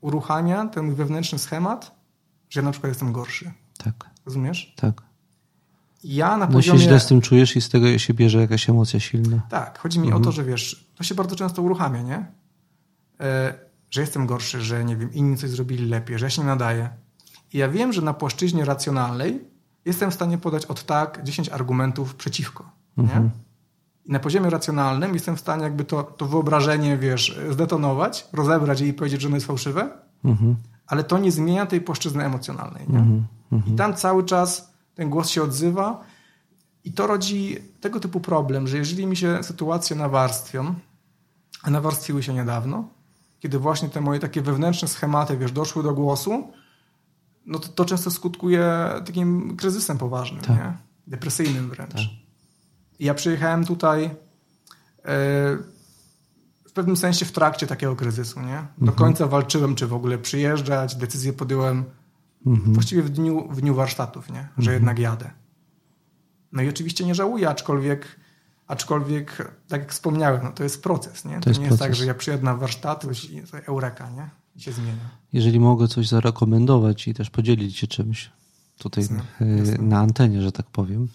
uruchamia ten wewnętrzny schemat, że ja na przykład jestem gorszy. Tak. Rozumiesz? Tak. Ja na no poziomie... się źle z tym czujesz i z tego się bierze jakaś emocja silna. Tak. Chodzi mi mhm. o to, że wiesz, to się bardzo często uruchamia, nie? E, że jestem gorszy, że nie wiem, inni coś zrobili lepiej, że ja się nie nadaję. I ja wiem, że na płaszczyźnie racjonalnej jestem w stanie podać od tak 10 argumentów przeciwko. Mhm. Nie? I na poziomie racjonalnym jestem w stanie jakby to, to wyobrażenie, wiesz, zdetonować, rozebrać i powiedzieć, że ono jest fałszywe, mhm. ale to nie zmienia tej płaszczyzny emocjonalnej. Nie? Mhm. I tam cały czas ten głos się odzywa i to rodzi tego typu problem, że jeżeli mi się sytuacje nawarstwią, a nawarstwiły się niedawno, kiedy właśnie te moje takie wewnętrzne schematy, wiesz, doszły do głosu, no to, to często skutkuje takim kryzysem poważnym, tak. nie? Depresyjnym wręcz. Tak. Ja przyjechałem tutaj e, w pewnym sensie w trakcie takiego kryzysu. Nie? Do mhm. końca walczyłem, czy w ogóle przyjeżdżać. Decyzję podjąłem mhm. właściwie w dniu, w dniu warsztatów, nie? że mhm. jednak jadę. No i oczywiście nie żałuję, aczkolwiek, aczkolwiek tak jak wspomniałem, no to jest proces. Nie? To, to jest nie proces. jest tak, że ja przyjadę na warsztaty i eureka nie? i się zmienia. Jeżeli mogę coś zarekomendować i też podzielić się czymś tutaj jasne, jasne. na antenie, że tak powiem,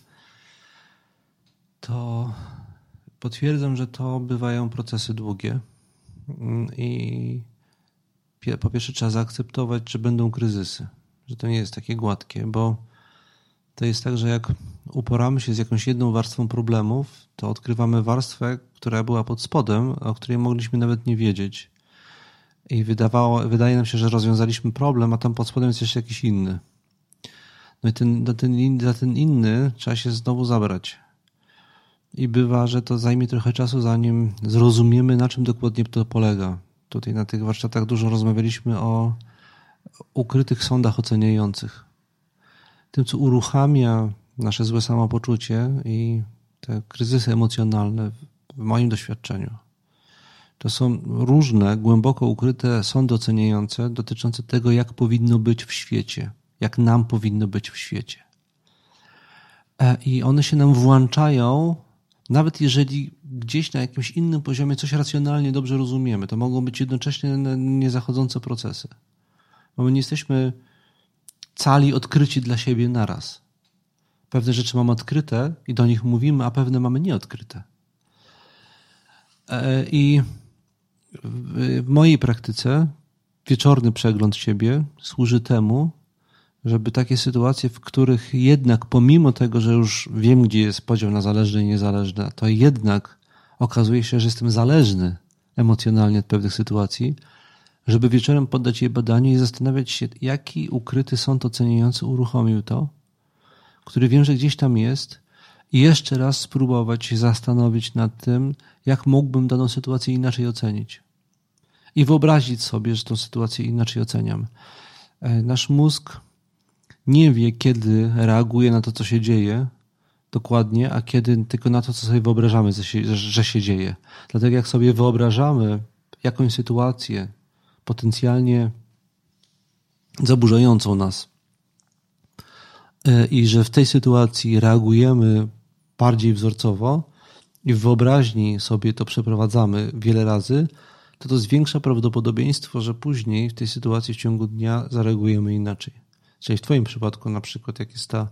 to potwierdzam, że to bywają procesy długie i po pierwsze trzeba zaakceptować, że będą kryzysy, że to nie jest takie gładkie, bo to jest tak, że jak uporamy się z jakąś jedną warstwą problemów, to odkrywamy warstwę, która była pod spodem, o której mogliśmy nawet nie wiedzieć. I wydawało, wydaje nam się, że rozwiązaliśmy problem, a tam pod spodem jest jeszcze jakiś inny. No i ten, za, ten, za ten inny trzeba się znowu zabrać i bywa, że to zajmie trochę czasu, zanim zrozumiemy, na czym dokładnie to polega. Tutaj na tych warsztatach dużo rozmawialiśmy o, ukrytych sądach oceniających. Tym, co uruchamia nasze złe samopoczucie i te kryzysy emocjonalne w moim doświadczeniu. To są różne, głęboko ukryte sądy oceniające dotyczące tego, jak powinno być w świecie, jak nam powinno być w świecie. E, I one się nam włączają, nawet jeżeli gdzieś na jakimś innym poziomie coś racjonalnie dobrze rozumiemy. To mogą być jednocześnie niezachodzące procesy. Bo my nie jesteśmy cali odkryci dla siebie naraz. Pewne rzeczy mamy odkryte i do nich mówimy, a pewne mamy nieodkryte. E, I w mojej praktyce wieczorny przegląd siebie służy temu, żeby takie sytuacje, w których jednak pomimo tego, że już wiem, gdzie jest podział na zależne i niezależne, to jednak okazuje się, że jestem zależny emocjonalnie od pewnych sytuacji, żeby wieczorem poddać je badaniu i zastanawiać się, jaki ukryty sąd oceniający uruchomił to, który wiem, że gdzieś tam jest i jeszcze raz spróbować się zastanowić nad tym, jak mógłbym daną sytuację inaczej ocenić. I wyobrazić sobie, że tę sytuację inaczej oceniam. E, nasz mózg nie wie, kiedy reaguje na to, co się dzieje dokładnie, a kiedy tylko na to, co sobie wyobrażamy, że się dzieje. Dlatego jak sobie wyobrażamy jakąś sytuację potencjalnie zaburzającą nas e, i że w tej sytuacji reagujemy bardziej wzorcowo i w wyobraźni sobie to przeprowadzamy wiele razy, to to zwiększa prawdopodobieństwo, że później w tej sytuacji w ciągu dnia zareagujemy inaczej. Czyli w Twoim przypadku, na przykład, jak jest ta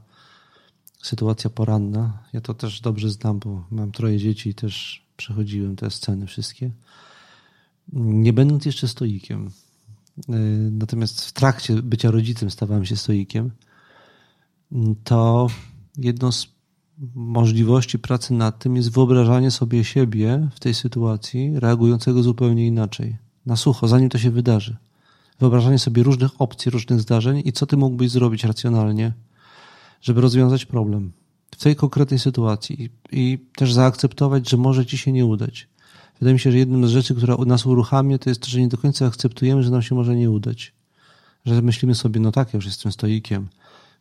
sytuacja poranna, ja to też dobrze znam, bo mam troje dzieci i też przechodziłem te sceny wszystkie. Nie będąc jeszcze stoikiem, y, natomiast w trakcie bycia rodzicem stawałem się stoikiem, to jedno z możliwości pracy nad tym jest wyobrażanie sobie siebie w tej sytuacji, reagującego zupełnie inaczej, na sucho, zanim to się wydarzy. Wyobrażanie sobie różnych opcji, różnych zdarzeń i co ty mógłbyś zrobić racjonalnie, żeby rozwiązać problem w tej konkretnej sytuacji i, i też zaakceptować, że może ci się nie udać. Wydaje mi się, że jedną z rzeczy, która nas uruchamia, to jest to, że nie do końca akceptujemy, że nam się może nie udać. Że myślimy sobie, no tak, ja już jestem stoikiem,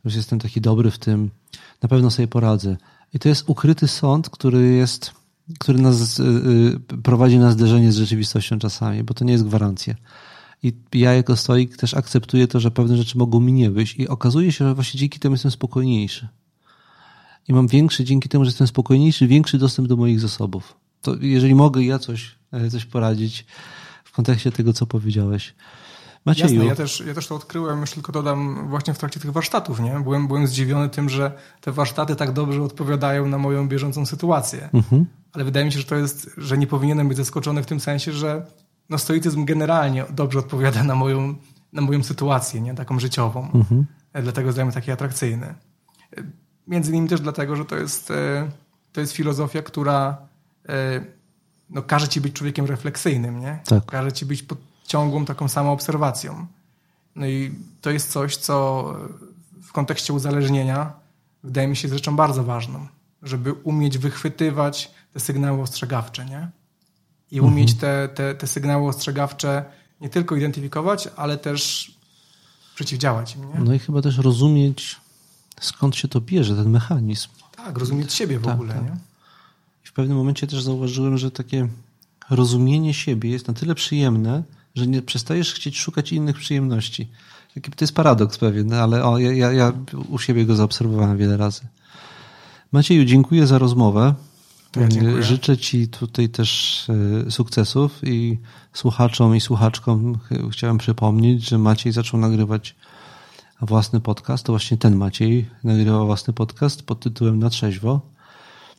już jestem taki dobry w tym, na pewno sobie poradzę. I to jest ukryty sąd, który jest, który nas yy, prowadzi na zderzenie z rzeczywistością czasami, bo to nie jest gwarancja. I ja jako stoik też akceptuję to, że pewne rzeczy mogą mi nie wyjść i okazuje się, że właśnie dzięki temu jestem spokojniejszy. I mam większy, dzięki temu, że jestem spokojniejszy, większy dostęp do moich zasobów. To jeżeli mogę ja coś, e, coś poradzić w kontekście tego, co powiedziałeś. Macieju. Jasne, ja też, ja też to odkryłem, już tylko dodam właśnie w trakcie tych warsztatów, nie? Byłem, byłem zdziwiony tym, że te warsztaty tak dobrze odpowiadają na moją bieżącą sytuację. Mhm. Ale wydaje mi się, że to jest, że nie powinienem być zaskoczony w tym sensie, że no stoicyzm generalnie dobrze odpowiada na moją, na moją sytuację, nie? taką życiową. Mhm. E, dlatego mnie taki atrakcyjny. E, między innymi też dlatego, że to jest, to jest filozofia, która no, każe ci być człowiekiem refleksyjnym, nie? Tak. Każe ci być pod ciągłą taką samą obserwacją. No i to jest coś, co w kontekście uzależnienia wydaje mi się rzeczą bardzo ważną, żeby umieć wychwytywać te sygnały ostrzegawcze, nie? i umieć mhm. te, te, te sygnały ostrzegawcze nie tylko identyfikować, ale też przeciwdziałać im. Nie? No i chyba też rozumieć, skąd się to bierze, ten mechanizm. Tak, rozumieć siebie w tak, ogóle. Tak. Nie? Pewnym momencie też zauważyłem, że takie rozumienie siebie jest na tyle przyjemne, że nie przestajesz chcieć szukać innych przyjemności. To jest paradoks pewien, no ale o, ja, ja, ja u siebie go zaobserwowałem wiele razy. Macieju, dziękuję za rozmowę. Ja Życzę Ci tutaj też e, sukcesów i słuchaczom i słuchaczkom chciałem przypomnieć, że Maciej zaczął nagrywać własny podcast. To właśnie ten Maciej nagrywał własny podcast pod tytułem Na Trzeźwo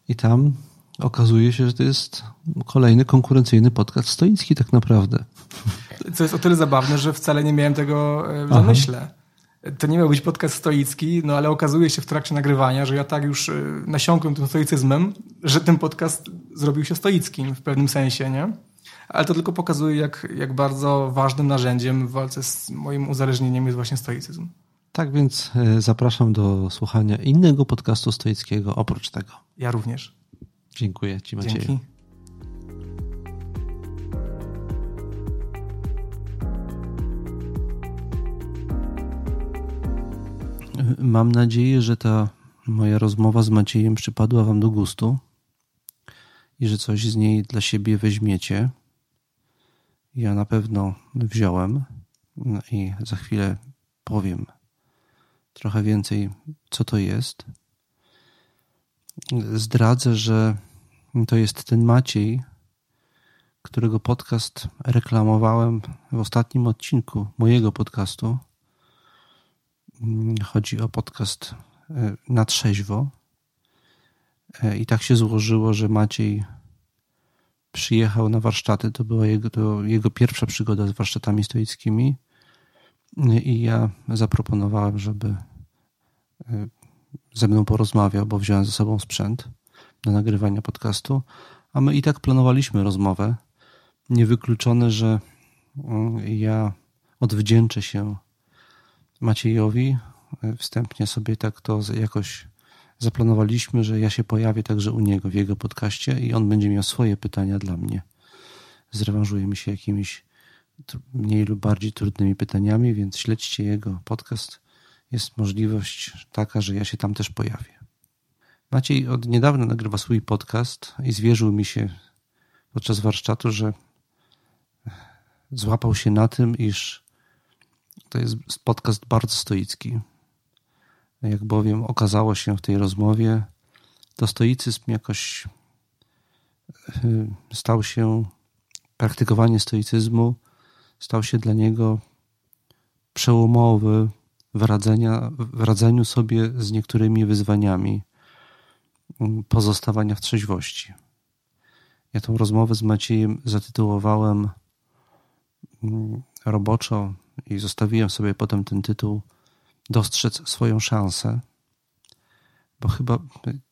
i tam okazuje się, że to jest kolejny konkurencyjny podcast stoicki tak naprawdę. Co jest o tyle zabawne, że wcale nie miałem tego e, w zamyśle. Aha to nie miał być podcast stoicki, no ale okazuje się w trakcie nagrywania, że ja tak już y, nasiąkłem tym stoicyzmem, że ten podcast zrobił się stoickim w pewnym sensie, nie? Ale to tylko pokazuje, jak, jak bardzo ważnym narzędziem w walce z moim uzależnieniem jest właśnie stoicyzm. Tak więc y, zapraszam do słuchania innego podcastu stoickiego oprócz tego. Ja również. Dziękuję Ci, Macieju. Dzięki. mam nadzieję, że ta moja rozmowa z Maciejem przypadła Wam do gustu i że coś z niej dla siebie weźmiecie. Ja na pewno wziąłem no i za chwilę powiem trochę więcej, co to jest. Zdradzę, że to jest ten Maciej, którego podcast reklamowałem w ostatnim odcinku mojego podcastu. Chodzi o podcast e, na trzeźwo. E, I tak się złożyło, że Maciej przyjechał na warsztaty. To była jego, to jego pierwsza przygoda z warsztatami stoickimi. I ja zaproponowałem, żeby e, ze mną porozmawiał, bo wziąłem ze sobą sprzęt do nagrywania podcastu. A my i tak planowaliśmy rozmowę. Niewykluczone, że mm, ja odwdzięczę się Maciejowi. Wstępnie sobie tak to jakoś zaplanowaliśmy, że ja się pojawię także u niego w jego podcaście i on będzie miał swoje pytania dla mnie. Zrewanżujemy się jakimiś mniej lub bardziej trudnymi pytaniami, więc śledźcie jego podcast. Jest możliwość taka, że ja się tam też pojawię. Maciej od niedawna nagrywa swój podcast i zwierzył mi się podczas warsztatu, że złapał się na tym, iż to jest podcast bardzo stoicki. Jak bowiem okazało się w tej rozmowie, to stoicyzm jakoś y, stał się, praktykowanie stoicyzmu stał się dla niego przełomowy w, radzenia, w radzeniu sobie z niektórymi wyzwaniami mm, pozostawania w trzeźwości. Ja tą rozmowę z Maciejem zatytułowałem mm, roboczo i zostawiłem sobie potem ten tytuł dostrzec swoją szansę, bo chyba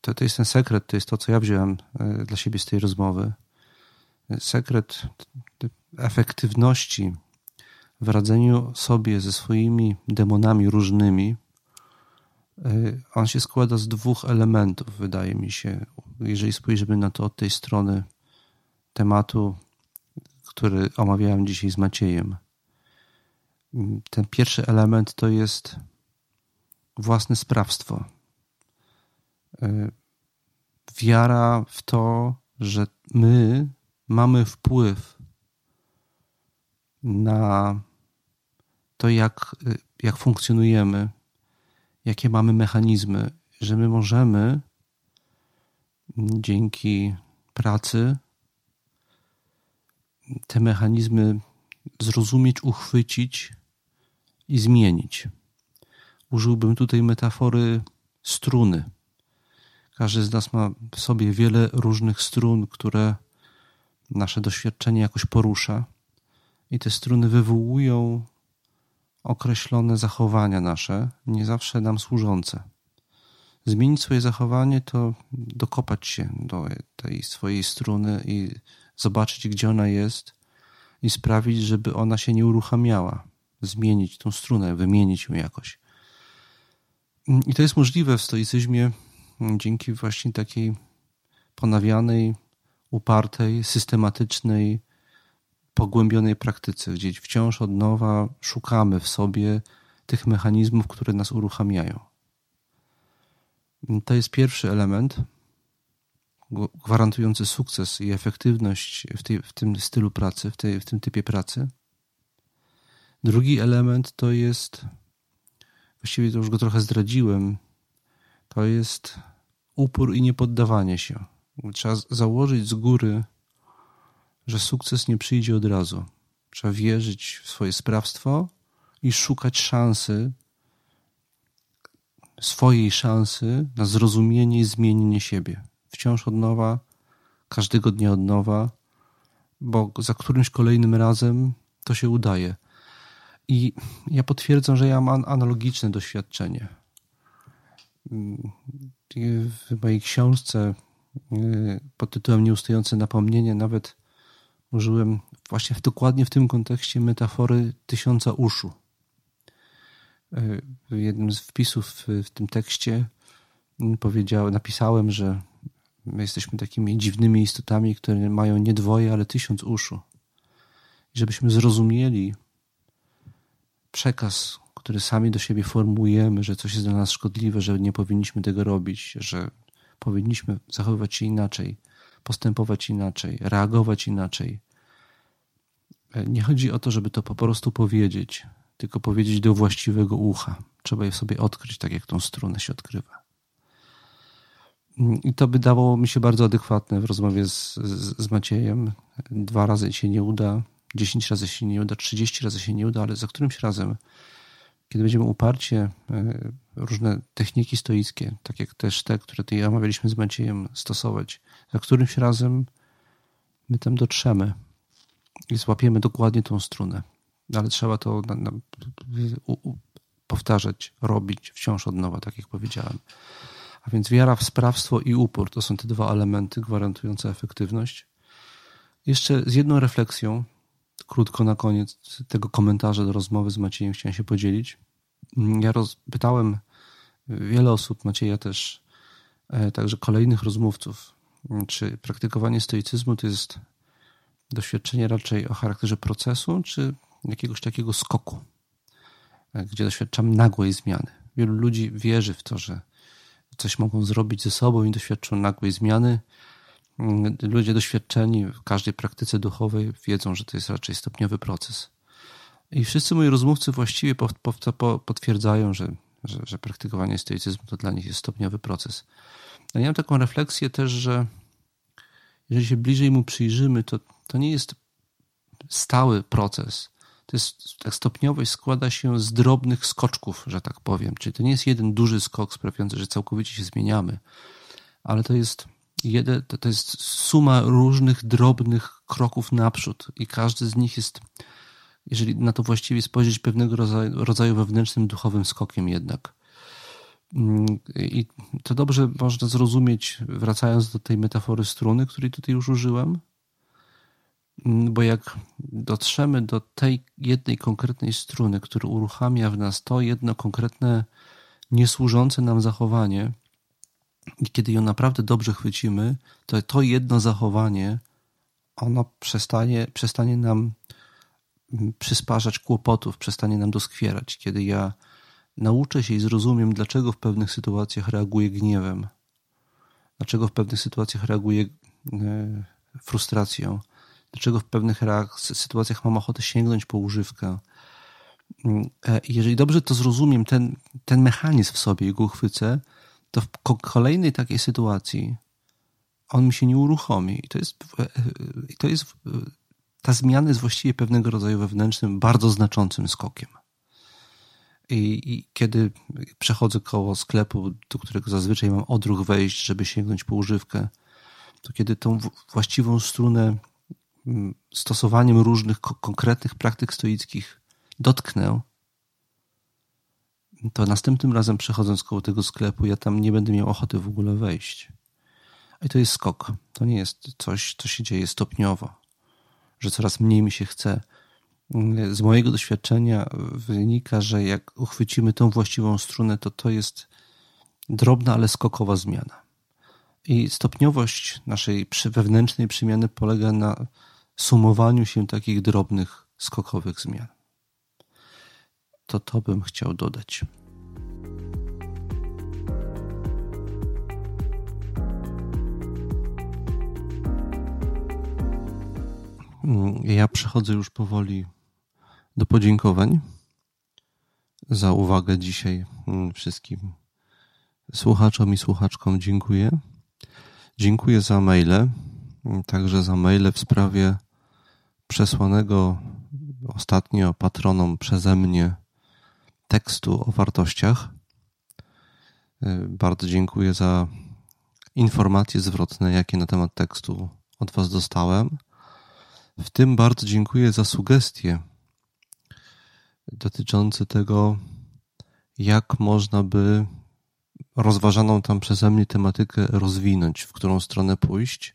to, to jest ten sekret, to jest to, co ja wziąłem e, dla siebie z tej rozmowy. Sekret efektywności w radzeniu sobie ze swoimi demonami różnymi, e, on się składa z dwóch elementów, wydaje mi się. Jeżeli spojrzymy na to od tej strony tematu, który omawiałem dzisiaj z Maciejem. Ten pierwszy element to jest własne sprawstwo. E, wiara w to, że my mamy wpływ na to, jak, jak funkcjonujemy, jakie mamy mechanizmy, że my możemy dzięki pracy te mechanizmy zrozumieć, uchwycić i zmienić. Użyłbym tutaj metafory struny. Każdy z nas ma w sobie wiele różnych strun, które nasze doświadczenie jakoś porusza, i te struny wywołują określone zachowania nasze, nie zawsze nam służące. Zmienić swoje zachowanie to dokopać się do tej swojej struny i zobaczyć, gdzie ona jest, i sprawić, żeby ona się nie uruchamiała. Zmienić tą strunę, wymienić ją jakoś. I to jest możliwe w stoicyzmie dzięki właśnie takiej ponawianej, upartej, systematycznej, pogłębionej praktyce, gdzie wciąż od nowa szukamy w sobie tych mechanizmów, które nas uruchamiają. To jest pierwszy element gwarantujący sukces i efektywność w, tej, w tym stylu pracy, w, tej, w tym typie pracy. Drugi element to jest właściwie to już go trochę zdradziłem, to jest upór i niepoddawanie się. Trzeba założyć z góry, że sukces nie przyjdzie od razu. Trzeba wierzyć w swoje sprawstwo i szukać szansy, swojej szansy na zrozumienie i zmienienie siebie. Wciąż od nowa, każdego dnia od nowa, bo za którymś kolejnym razem to się udaje. I ja potwierdzam, że ja mam analogiczne doświadczenie. W mojej książce y, pod tytułem Nieustające napomnienie nawet użyłem właśnie w, dokładnie w tym kontekście metafory tysiąca uszu. Y, w jednym z wpisów w, tym tekście powiedziałem, napisałem, że my jesteśmy takimi dziwnymi istotami, które mają nie dwoje, ale tysiąc uszu. I żebyśmy zrozumieli, przekaz, które sami do siebie formułujemy, że coś jest dla nas szkodliwe, że nie powinniśmy tego robić, że powinniśmy zachowywać się inaczej, postępować inaczej, reagować inaczej. Nie chodzi o to, żeby to po prostu powiedzieć, tylko powiedzieć do właściwego ucha. Trzeba je sobie odkryć, tak jak tą strunę się odkrywa. I to by dało mi się bardzo adekwatne w rozmowie z, z, z Maciejem. Dwa razy się nie uda, dziesięć razy się nie uda, trzydzieści razy się nie uda, ale za którymś razem, kiedy będziemy uparcie e, różne techniki stoickie, tak jak też te, które tutaj omawialiśmy z Maciejem, stosować, za którymś razem my tam dotrzemy i złapiemy dokładnie tą strunę. Ale trzeba to na, na, u, u, powtarzać, robić wciąż od nowa, tak jak powiedziałem. A więc wiara w sprawstwo i upór to są te dwa elementy gwarantujące efektywność. Jeszcze z jedną refleksją, krótko na koniec tego komentarza do rozmowy z Maciejem chciałem się podzielić. Ja pytałem wiele osób, Macieja też, e, także kolejnych rozmówców, czy praktykowanie stoicyzmu to jest doświadczenie raczej o charakterze procesu, czy jakiegoś takiego skoku, e, gdzie doświadczamy nagłej zmiany. Wielu ludzi wierzy w to, że coś mogą zrobić ze sobą i doświadczą nagłej zmiany. Mm, ludzie doświadczeni w każdej praktyce duchowej wiedzą, że to jest raczej stopniowy proces. I wszyscy moi rozmówcy właściwie potwierdzają, że, że, że praktykowanie stoicyzmu to dla nich jest stopniowy proces. Ja mam taką refleksję też, że jeżeli się bliżej mu przyjrzymy, to, to nie jest stały proces. To jest, ta stopniowość składa się z drobnych skoczków, że tak powiem. Czyli to nie jest jeden duży skok sprawiający, że całkowicie się zmieniamy, ale to jest, jeden, to, to jest suma różnych drobnych kroków naprzód i każdy z nich jest, jeżeli na to właściwie spojrzeć, pewnego rodzaju, rodzaju wewnętrznym duchowym skokiem jednak. Mm, I to dobrze można zrozumieć, wracając do tej metafory struny, której tutaj już użyłem, Mm, bo jak dotrzemy do tej jednej konkretnej struny, która uruchamia w nas to jedno konkretne, niesłużące nam zachowanie, i kiedy ją naprawdę dobrze chwycimy, to to jedno zachowanie, ono przestanie, przestanie nam mm, przysparzać kłopotów, przestanie nam doskwierać. Kiedy ja nauczę się i zrozumiem, dlaczego w pewnych sytuacjach reaguję gniewem, dlaczego w pewnych sytuacjach reaguję e, frustracją, dlaczego w pewnych sytuacjach mam ochotę sięgnąć po używkę. Mm, e, jeżeli dobrze to zrozumiem, ten, ten mechanizm w sobie i go uchwycę, to w kolejnej takiej sytuacji on mi się nie uruchomi. I to jest, e, e, to jest ta zmiana jest właściwie pewnego rodzaju wewnętrznym, bardzo znaczącym skokiem. I, I, kiedy przechodzę koło sklepu, do którego zazwyczaj mam odruch wejść, żeby sięgnąć po używkę, to kiedy tą właściwą strunę stosowaniem różnych konkretnych praktyk stoickich dotknę, to następnym razem przechodząc koło tego sklepu, ja tam nie będę miał ochoty w ogóle wejść. I to jest skok. To nie jest coś, co się dzieje stopniowo, że coraz mniej mi się chce. Z mojego doświadczenia wynika, że jak uchwycimy tą właściwą strunę, to to jest drobna, ale skokowa zmiana. I stopniowość naszej wewnętrznej przemiany polega na sumowaniu się takich drobnych, skokowych zmian. To to bym chciał dodać. Ja przechodzę już powoli do podziękowań za uwagę dzisiaj wszystkim słuchaczom i słuchaczkom. Dziękuję. Dziękuję za maile, także za maile w sprawie przesłanego ostatnio patronom przeze mnie tekstu o wartościach. Y, bardzo dziękuję za informacje zwrotne, jakie na temat tekstu od Was dostałem. W tym bardzo dziękuję za sugestie dotyczące tego, jak można by rozważaną tam przeze mnie tematykę rozwinąć, w którą stronę pójść.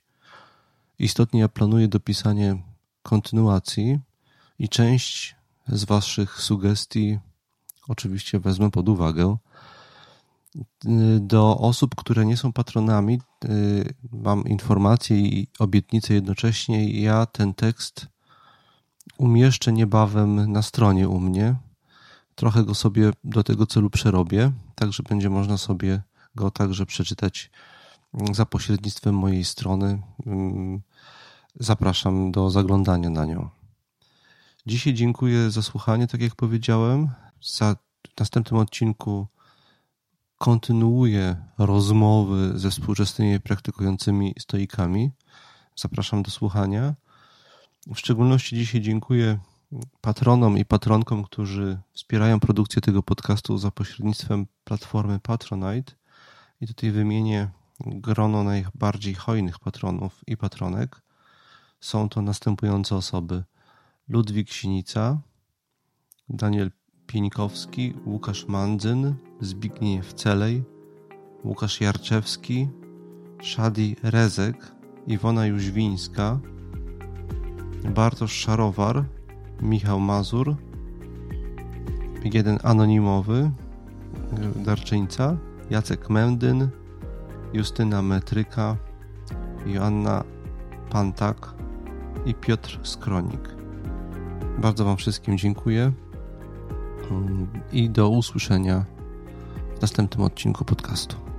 Istotnie ja planuję dopisanie kontynuacji i część z Waszych sugestii oczywiście wezmę pod uwagę. Do osób, które nie są patronami, y, mam informację i obietnicę jednocześnie. Ja ten tekst umieszczę niebawem na stronie u mnie. Trochę go sobie do tego celu przerobię, tak że będzie można sobie go także przeczytać za pośrednictwem mojej strony. Mm, zapraszam do zaglądania na nią. Dzisiaj dziękuję za słuchanie, tak jak powiedziałem. Za w następnym odcinku kontynuuję rozmowy ze współczesnymi praktykującymi stoikami. Zapraszam do słuchania. W szczególności dzisiaj dziękuję patronom i patronkom, którzy wspierają produkcję tego podcastu za pośrednictwem platformy Patronite. I tutaj wymienię grono najbardziej hojnych patronów i patronek. Są to następujące osoby: Ludwik Sinica, Daniel Pieńkowski, Łukasz Mandzyn, Zbigniew Celej, Łukasz Jarczewski, Szadi Rezek, Iwona Jóźwińska, Bartosz Szarowar, Michał Mazur, jeden anonimowy, darczyńca, Jacek Mędyn, Justyna Metryka, Joanna Pantak i Piotr Skronik. Bardzo Wam wszystkim dziękuję i do usłyszenia w następnym odcinku podcastu.